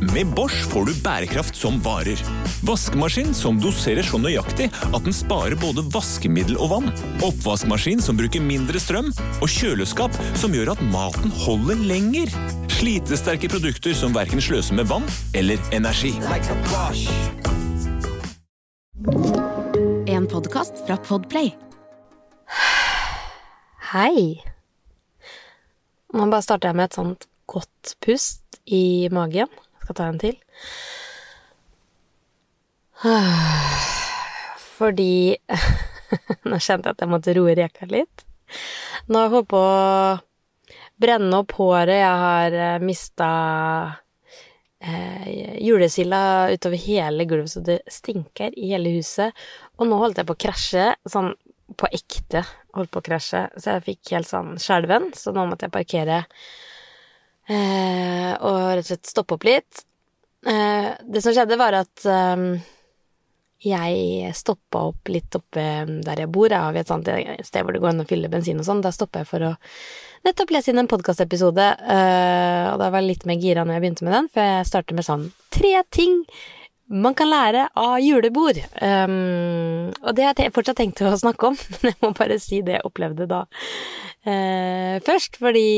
Med Bosch får du bærekraft som varer. Vaskemaskin som doserer så nøyaktig at den sparer både vaskemiddel og vann. Oppvaskmaskin som bruker mindre strøm. Og kjøleskap som gjør at maten holder lenger. Slitesterke produkter som verken sløser med vann eller energi. En podkast fra Podplay. Hei. Nå bare starter jeg med et sånt godt pust i magen. Skal ta en til. Fordi Nå kjente jeg at jeg måtte roe reka litt. Nå har jeg holdt på å brenne opp håret. Jeg har mista eh, julesilda utover hele gulvet, så det stinker i hele huset. Og nå holdt jeg på å krasje, sånn på ekte holdt på å krasje, så jeg fikk helt sånn skjelven, så nå måtte jeg parkere eh, og rett og slett stoppe opp litt. Eh, det som skjedde, var at eh, jeg stoppa opp litt oppe der jeg bor. Har et sånt sted hvor det går an å fylle bensin og sånn. Da stoppa jeg for å nettopp lese inn en podkastepisode, uh, og da var jeg litt mer gira når jeg begynte med den, for jeg starter med sånn tre ting man kan lære av julebord. Um, og det har jeg fortsatt tenkt å snakke om, men jeg må bare si det jeg opplevde da uh, først. Fordi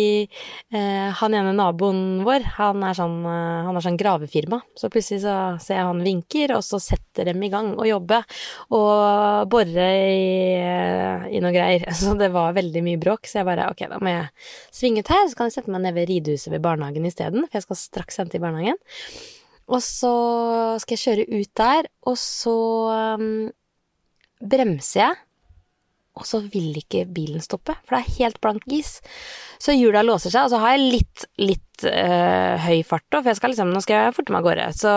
uh, han ene naboen vår, han er sånn, uh, han er sånn gravefirma. Så plutselig så ser jeg han vinker, og så setter dem i gang å jobbe og bore i, i noe greier. Så det var veldig mye bråk, så jeg bare ok, da må jeg svinge ut her, så kan jeg sette meg ned ved ridehuset ved barnehagen isteden, for jeg skal straks hente i barnehagen. Og så skal jeg kjøre ut der, og så um, bremser jeg. Og så vil ikke bilen stoppe, for det er helt blank gis. Så hjula låser seg, og så har jeg litt, litt uh, høy fart òg, for skal liksom, nå skal jeg forte meg av gårde. Så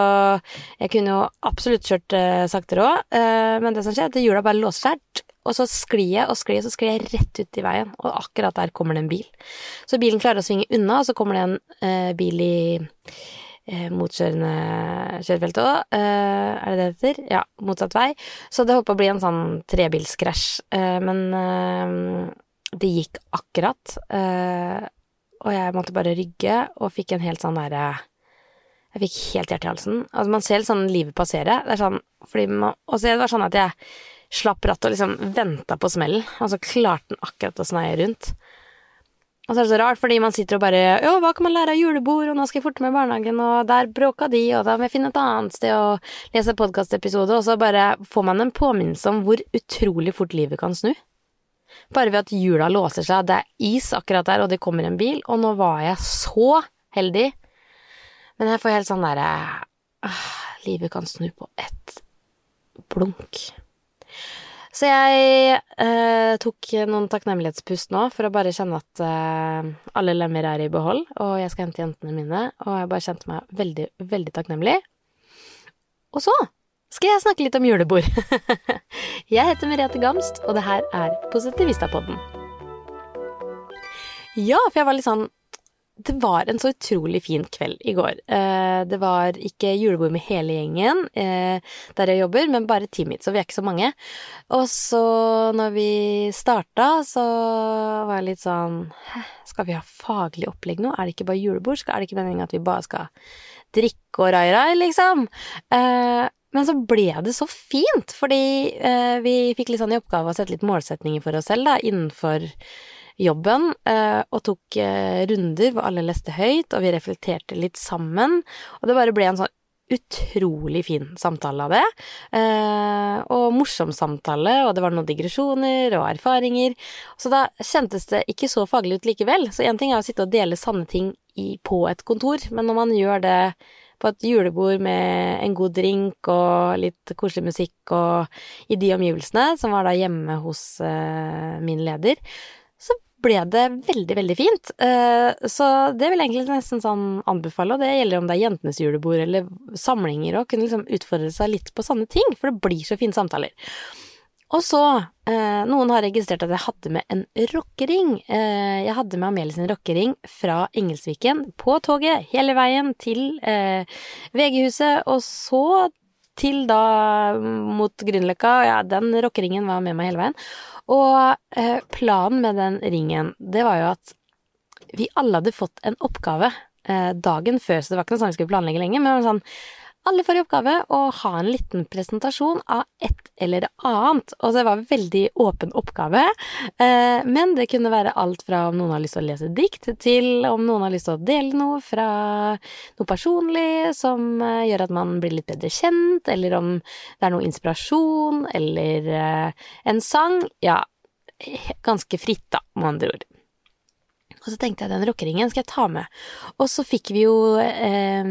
jeg kunne jo absolutt kjørt uh, saktere òg, uh, men det som skjer, er at hjula bare låser seg. Og så sklir jeg og sklir og så sklir jeg rett ut i veien, og akkurat der kommer det en bil. Så bilen klarer å svinge unna, og så kommer det en bil i eh, motkjørende kjørefelt òg. Eh, er det det det heter? Ja, motsatt vei. Så det holdt på å bli en sånn trebilskrasj. Eh, men det gikk akkurat. Og jeg måtte bare rygge, og fikk en helt sånn derre Jeg fikk helt hjerte i halsen. Altså, man ser litt sånn livet passere. Det er sånn fordi man Og så det var sånn at jeg slapp rattet og liksom venta på smellen, og så klarte den akkurat å sneie rundt. Og så er det så rart, fordi man sitter og bare Ja, hva kan man lære av julebord, og nå skal jeg forte meg i barnehagen, og der bråka de, og da må jeg finne et annet sted og lese podkastepisode, og så bare får man en påminnelse om hvor utrolig fort livet kan snu. Bare ved at hjula låser seg, det er is akkurat der, og det kommer en bil, og nå var jeg så heldig. Men jeg får helt sånn derre Livet kan snu på ett blunk. Så jeg eh, tok noen takknemlighetspust nå for å bare kjenne at eh, alle lemmer er i behold, og jeg skal hente jentene mine, og jeg bare kjente meg veldig, veldig takknemlig. Og så skal jeg snakke litt om julebord. jeg heter Merete Gamst, og det her er Positivistapodden. Ja, for jeg var litt sånn det var en så utrolig fin kveld i går. Eh, det var ikke julebord med hele gjengen eh, der jeg jobber, men bare teamet mitt, så vi er ikke så mange. Og så når vi starta, så var jeg litt sånn skal vi ha faglig opplegg nå? Er det ikke bare julebord? Er det ikke meningen at vi bare skal drikke og rai-rai, liksom? Eh, men så ble det så fint, fordi vi fikk litt sånn i oppgave å sette litt målsetninger for oss selv, da, innenfor jobben eh, og tok eh, runder hvor alle leste høyt, og vi reflekterte litt sammen. Og det bare ble en sånn utrolig fin samtale av det. Eh, og morsom samtale, og det var noen digresjoner og erfaringer. Så da kjentes det ikke så faglig ut likevel. Så én ting er å sitte og dele sanne ting på et kontor, men når man gjør det på et julebord med en god drink og litt koselig musikk og i de omgivelsene, som var da hjemme hos min leder, ble det veldig, veldig fint. Eh, så det vil jeg egentlig nesten sånn anbefale, og det gjelder om det er jentenes julebord eller samlinger, å kunne liksom utfordre seg litt på sånne ting, for det blir så fine samtaler. Og så, eh, noen har registrert at jeg hadde med en rockering. Eh, jeg hadde med Amelie sin rockering fra Engelsviken på toget hele veien til VG-huset, og så til da mot Grünerløkka. Ja, den rockeringen var med meg hele veien. Og eh, planen med den ringen, det var jo at vi alle hadde fått en oppgave eh, dagen før, så det var ikke noe sånn vi skulle planlegge lenger, men det var sånn alle får i oppgave å ha en liten presentasjon av et eller annet, og det var en veldig åpen oppgave, eh, men det kunne være alt fra om noen har lyst til å lese dikt, til om noen har lyst til å dele noe fra noe personlig som eh, gjør at man blir litt bedre kjent, eller om det er noe inspirasjon, eller eh, en sang. Ja, ganske fritt, da, med andre ord. Og så tenkte jeg den rockeringen skal jeg ta med. Og så fikk vi jo eh,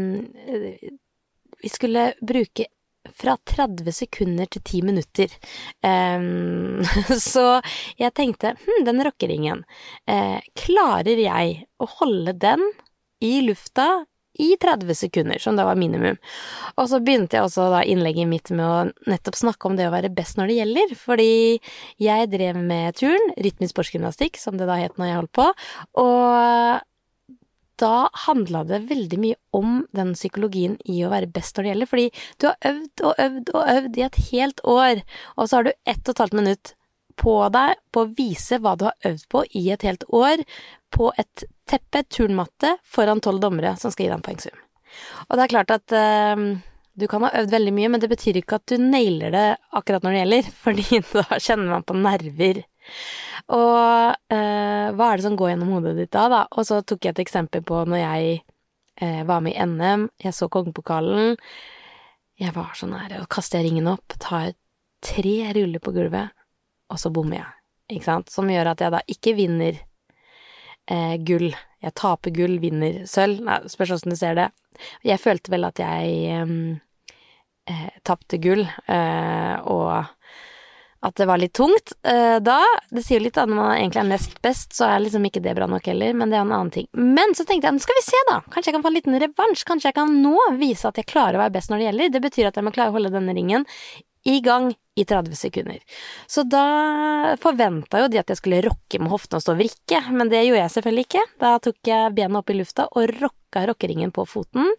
Vi skulle bruke fra 30 sekunder til 10 minutter. Um, så jeg tenkte hm, den rockeringen, eh, klarer jeg å holde den i lufta i 30 sekunder, som da var minimum. Og så begynte jeg også da innlegget mitt med å nettopp snakke om det å være best når det gjelder, fordi jeg drev med turn, rytmisk sportsgymnastikk, som det da het når jeg holdt på, og da handla det veldig mye om den psykologien i å være best når det gjelder, fordi du har øvd og øvd og øvd i et helt år, og så har du ett og et halvt minutt på deg på å vise hva du har øvd på i et helt år, på et teppe, turnmatte, foran tolv dommere som skal gi deg en poengsum. Og det er klart at uh, du kan ha øvd veldig mye, men det betyr ikke at du nailer det akkurat når det gjelder, fordi da kjenner man på nerver. Og eh, hva er det som går gjennom hodet ditt da, da? Og så tok jeg et eksempel på når jeg eh, var med i NM, jeg så kongepokalen, jeg var så nære, og kaster jeg ringen opp, tar tre ruller på gulvet, og så bommer jeg, ikke sant, som gjør at jeg da ikke vinner eh, gull. Jeg taper gull, vinner sølv. Nei, spørs åssen du ser det. Jeg følte vel at jeg eh, tapte gull, eh, og at det var litt tungt uh, da. Det sier litt da, når man egentlig er nest best, så er liksom ikke det bra nok heller, men det er en annen ting. Men så tenkte jeg, nå skal vi se da, kanskje jeg kan få en liten revansj, kanskje jeg kan nå vise at jeg klarer å være best når det gjelder. Det betyr at jeg må klare å holde denne ringen i gang i 30 sekunder. Så da forventa jo de at jeg skulle rocke med hoftene og stå og vrikke, men det gjorde jeg selvfølgelig ikke. Da tok jeg bena opp i lufta og rocka rockeringen på foten.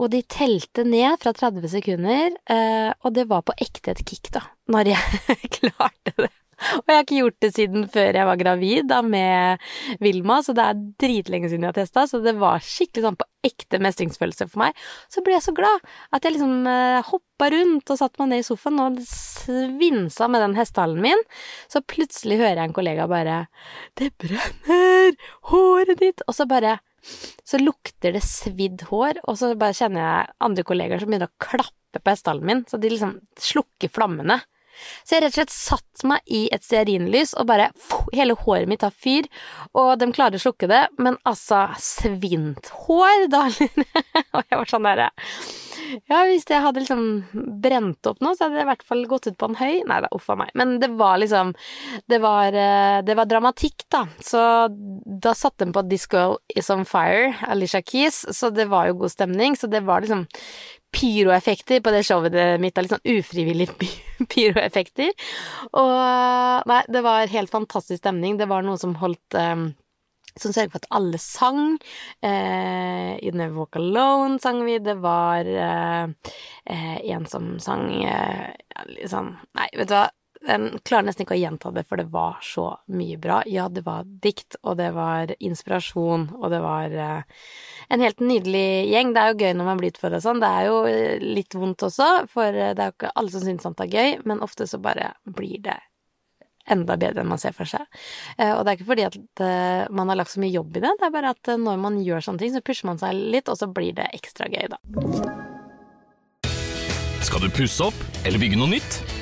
Og de telte ned fra 30 sekunder, eh, og det var på ekte et kick, da, når jeg klarte det. Og jeg har ikke gjort det siden før jeg var gravid da med Vilma, så det er dritlenge siden jeg har testa, så det var skikkelig sånn på ekte mestringsfølelse for meg. Så ble jeg så glad at jeg liksom eh, hoppa rundt og satte meg ned i sofaen og svinsa med den hestehalen min. Så plutselig hører jeg en kollega bare 'Det brenner! Håret ditt!' Og så bare så lukter det svidd hår, og så bare kjenner jeg andre kollegaer som begynner å klappe på hestehalen min, så de liksom slukker flammene. Så jeg rett og slett satt meg i et stearinlys og bare Hele håret mitt tar fyr, og de klarer å slukke det, men altså Svint hår, da Og jeg var sånn derre Ja, hvis jeg hadde liksom brent opp noe, så hadde det i hvert fall gått ut på en høy. Nei da, uff a meg. Men det var liksom Det var, eh, det var dramatikk, da. Så da satte de på This Girl Is On Fire, Alicia Keys, så det var jo god stemning. Så det var liksom pyroeffekter på det showet mitt, litt sånn ufrivillige pyroeffekter. Og nei, det var helt fantastisk stemning. Det var noe som holdt um, som sørget for at alle sang. Eh, I Never Walk Alone sang vi. Det var eh, eh en som sang eh, liksom Nei, vet du hva. Jeg klarer nesten ikke å gjenta det, for det var så mye bra. Ja, det var dikt, og det var inspirasjon, og det var uh, en helt nydelig gjeng. Det er jo gøy når man blir utfordra sånn. Det er jo eh, litt vondt også, for eh, det er jo ikke alle som syns sånt er gøy, men ofte så bare blir det enda bedre enn man ser for seg. Og det er ikke fordi at man har lagt så mye jobb i det, det er bare at når man gjør sånne ting, så pusher man seg litt, og så blir det ekstra gøy, da. Skal du pusse opp eller bygge noe nytt?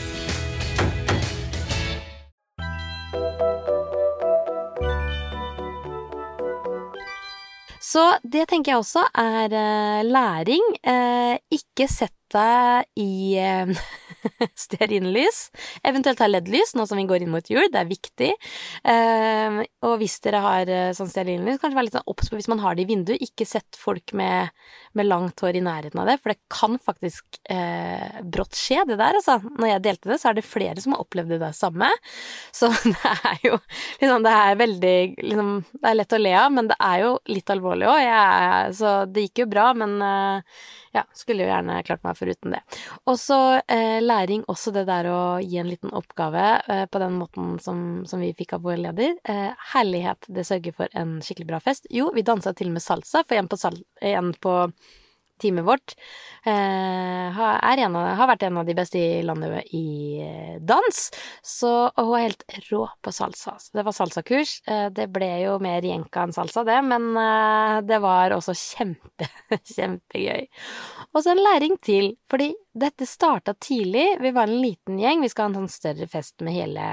Så det tenker jeg også er uh, læring. Uh, ikke sett deg i uh, stearinlys. Eventuelt ha LED-lys nå som vi går inn mot jul, det er viktig. og hvis dere har eh, sånn stearinlys, kanskje være litt sånn obs på hvis man har det i vinduet. Ikke sett folk med, med, langt hår i nærheten av det, for det kan faktisk eh, brått skje, det der, altså. Når jeg delte det, så er det flere som har opplevd det samme. Så det er jo liksom Det er veldig liksom Det er lett å le av, men det er jo litt alvorlig òg. Så det gikk jo bra, men eh, ja, skulle jo gjerne klart meg foruten det. Og så eh, læring også det der å gi en liten oppgave eh, på den måten som, som vi fikk av vår leder. Eh, herlighet, det sørger for en skikkelig bra fest. Jo, vi dansa til og med salsa, for en på, sal en på teamet vårt eh, har, av, har, vært en av de beste i landet i eh, dans. Så, og hun er helt rå på salsa. Så det var salsakurs. Eh, det ble jo mer jenka enn salsa, det, men eh, det var også kjempe, kjempegøy. Og så en læring til, fordi dette starta tidlig. Vi var en liten gjeng. Vi skal ha en sånn større fest med hele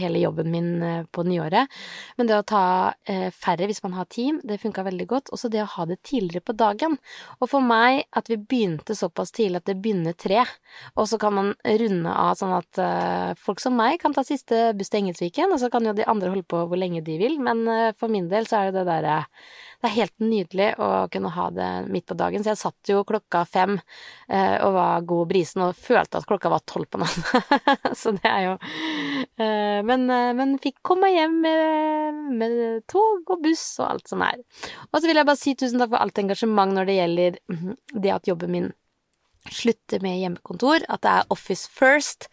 hele jobben min eh, på nyåret. Men det å ta eh, færre hvis man har team, det funka veldig godt. Også det å ha det tidligere på dagen. Og for meg at vi begynte såpass tidlig at det begynner tre, og så kan man runde av sånn at eh, folk som meg kan ta siste buss til Engelsviken, og så kan jo de andre holde på hvor lenge de vil, men for min del så er det det derre det er helt nydelig å kunne ha det midt på dagen. Så jeg satt jo klokka fem eh, og var god brisen og følte at klokka var tolv på natten. så det er jo eh, men, eh, men, fikk komme hjem med, med, tog og buss og alt som er. Og så vil jeg bare si tusen takk for alt engasjement når det gjelder mhm, det at jobben min slutte med hjemmekontor, at det er office first.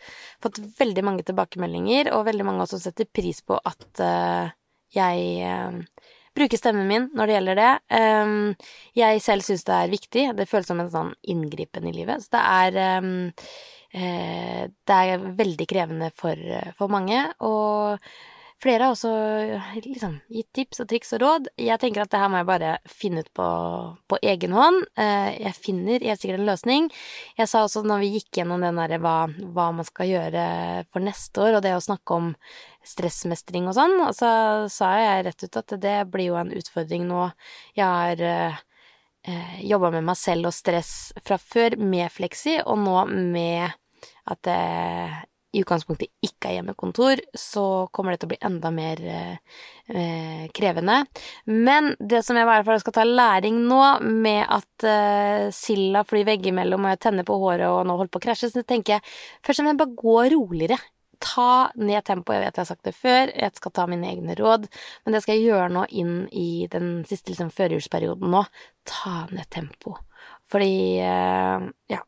Fått veldig mange tilbakemeldinger, og veldig mange også setter pris på at uh, jeg uh, bruke stemmen min når det gjelder det. Um, jeg selv syns det er viktig. Det føles som en sånn inngripen i livet. Så det er um, uh, Det er veldig krevende for, for mange. Og flere har også liksom, gitt tips og triks og råd. Jeg tenker at det her må jeg bare finne ut på, på egen hånd. Uh, jeg finner helt sikkert en løsning. Jeg sa også når vi gikk gjennom den derre hva, hva man skal gjøre for neste år, og det å snakke om stressmestring og sånn. Og så sa jeg rett ut at det blir jo en utfordring nå. Jeg har eh, eh jobba med meg selv og stress fra før med Fleksi, og nå med at det i utgangspunktet ikke er hjemmekontor, så kommer det til å bli enda mer eh, eh krevende. Men det som jeg i hvert fall skal ta læring nå, med at eh, silda flyr veggimellom og jeg tenner på håret og nå holder på å krasje, så tenker jeg først og fremst bare gå roligere ta ned tempoet. Jeg vet jeg har sagt det før, jeg skal ta mine egne råd, men det skal jeg gjøre nå inn i den siste liksom, førjulsperioden nå. Ta ned tempo. Fordi, eh, ja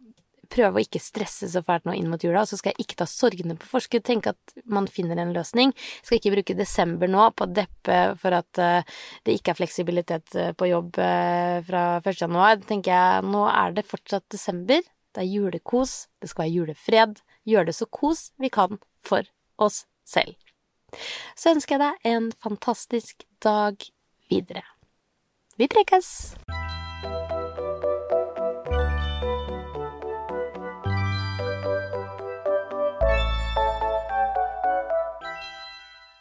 Prøve å ikke stresse så fælt nå inn mot jula, og så skal jeg ikke ta sorgene på forskudd. Tenke at man finner en løsning. Jeg skal ikke bruke desember nå på å deppe for at uh, det ikke er fleksibilitet uh, på jobb uh, fra 1. januar. tenker jeg, nå er det fortsatt desember. Det er julekos. Det skal være julefred. Gjør det så kos vi kan for oss selv. Så ønsker jeg deg en fantastisk dag videre. Vi prekes!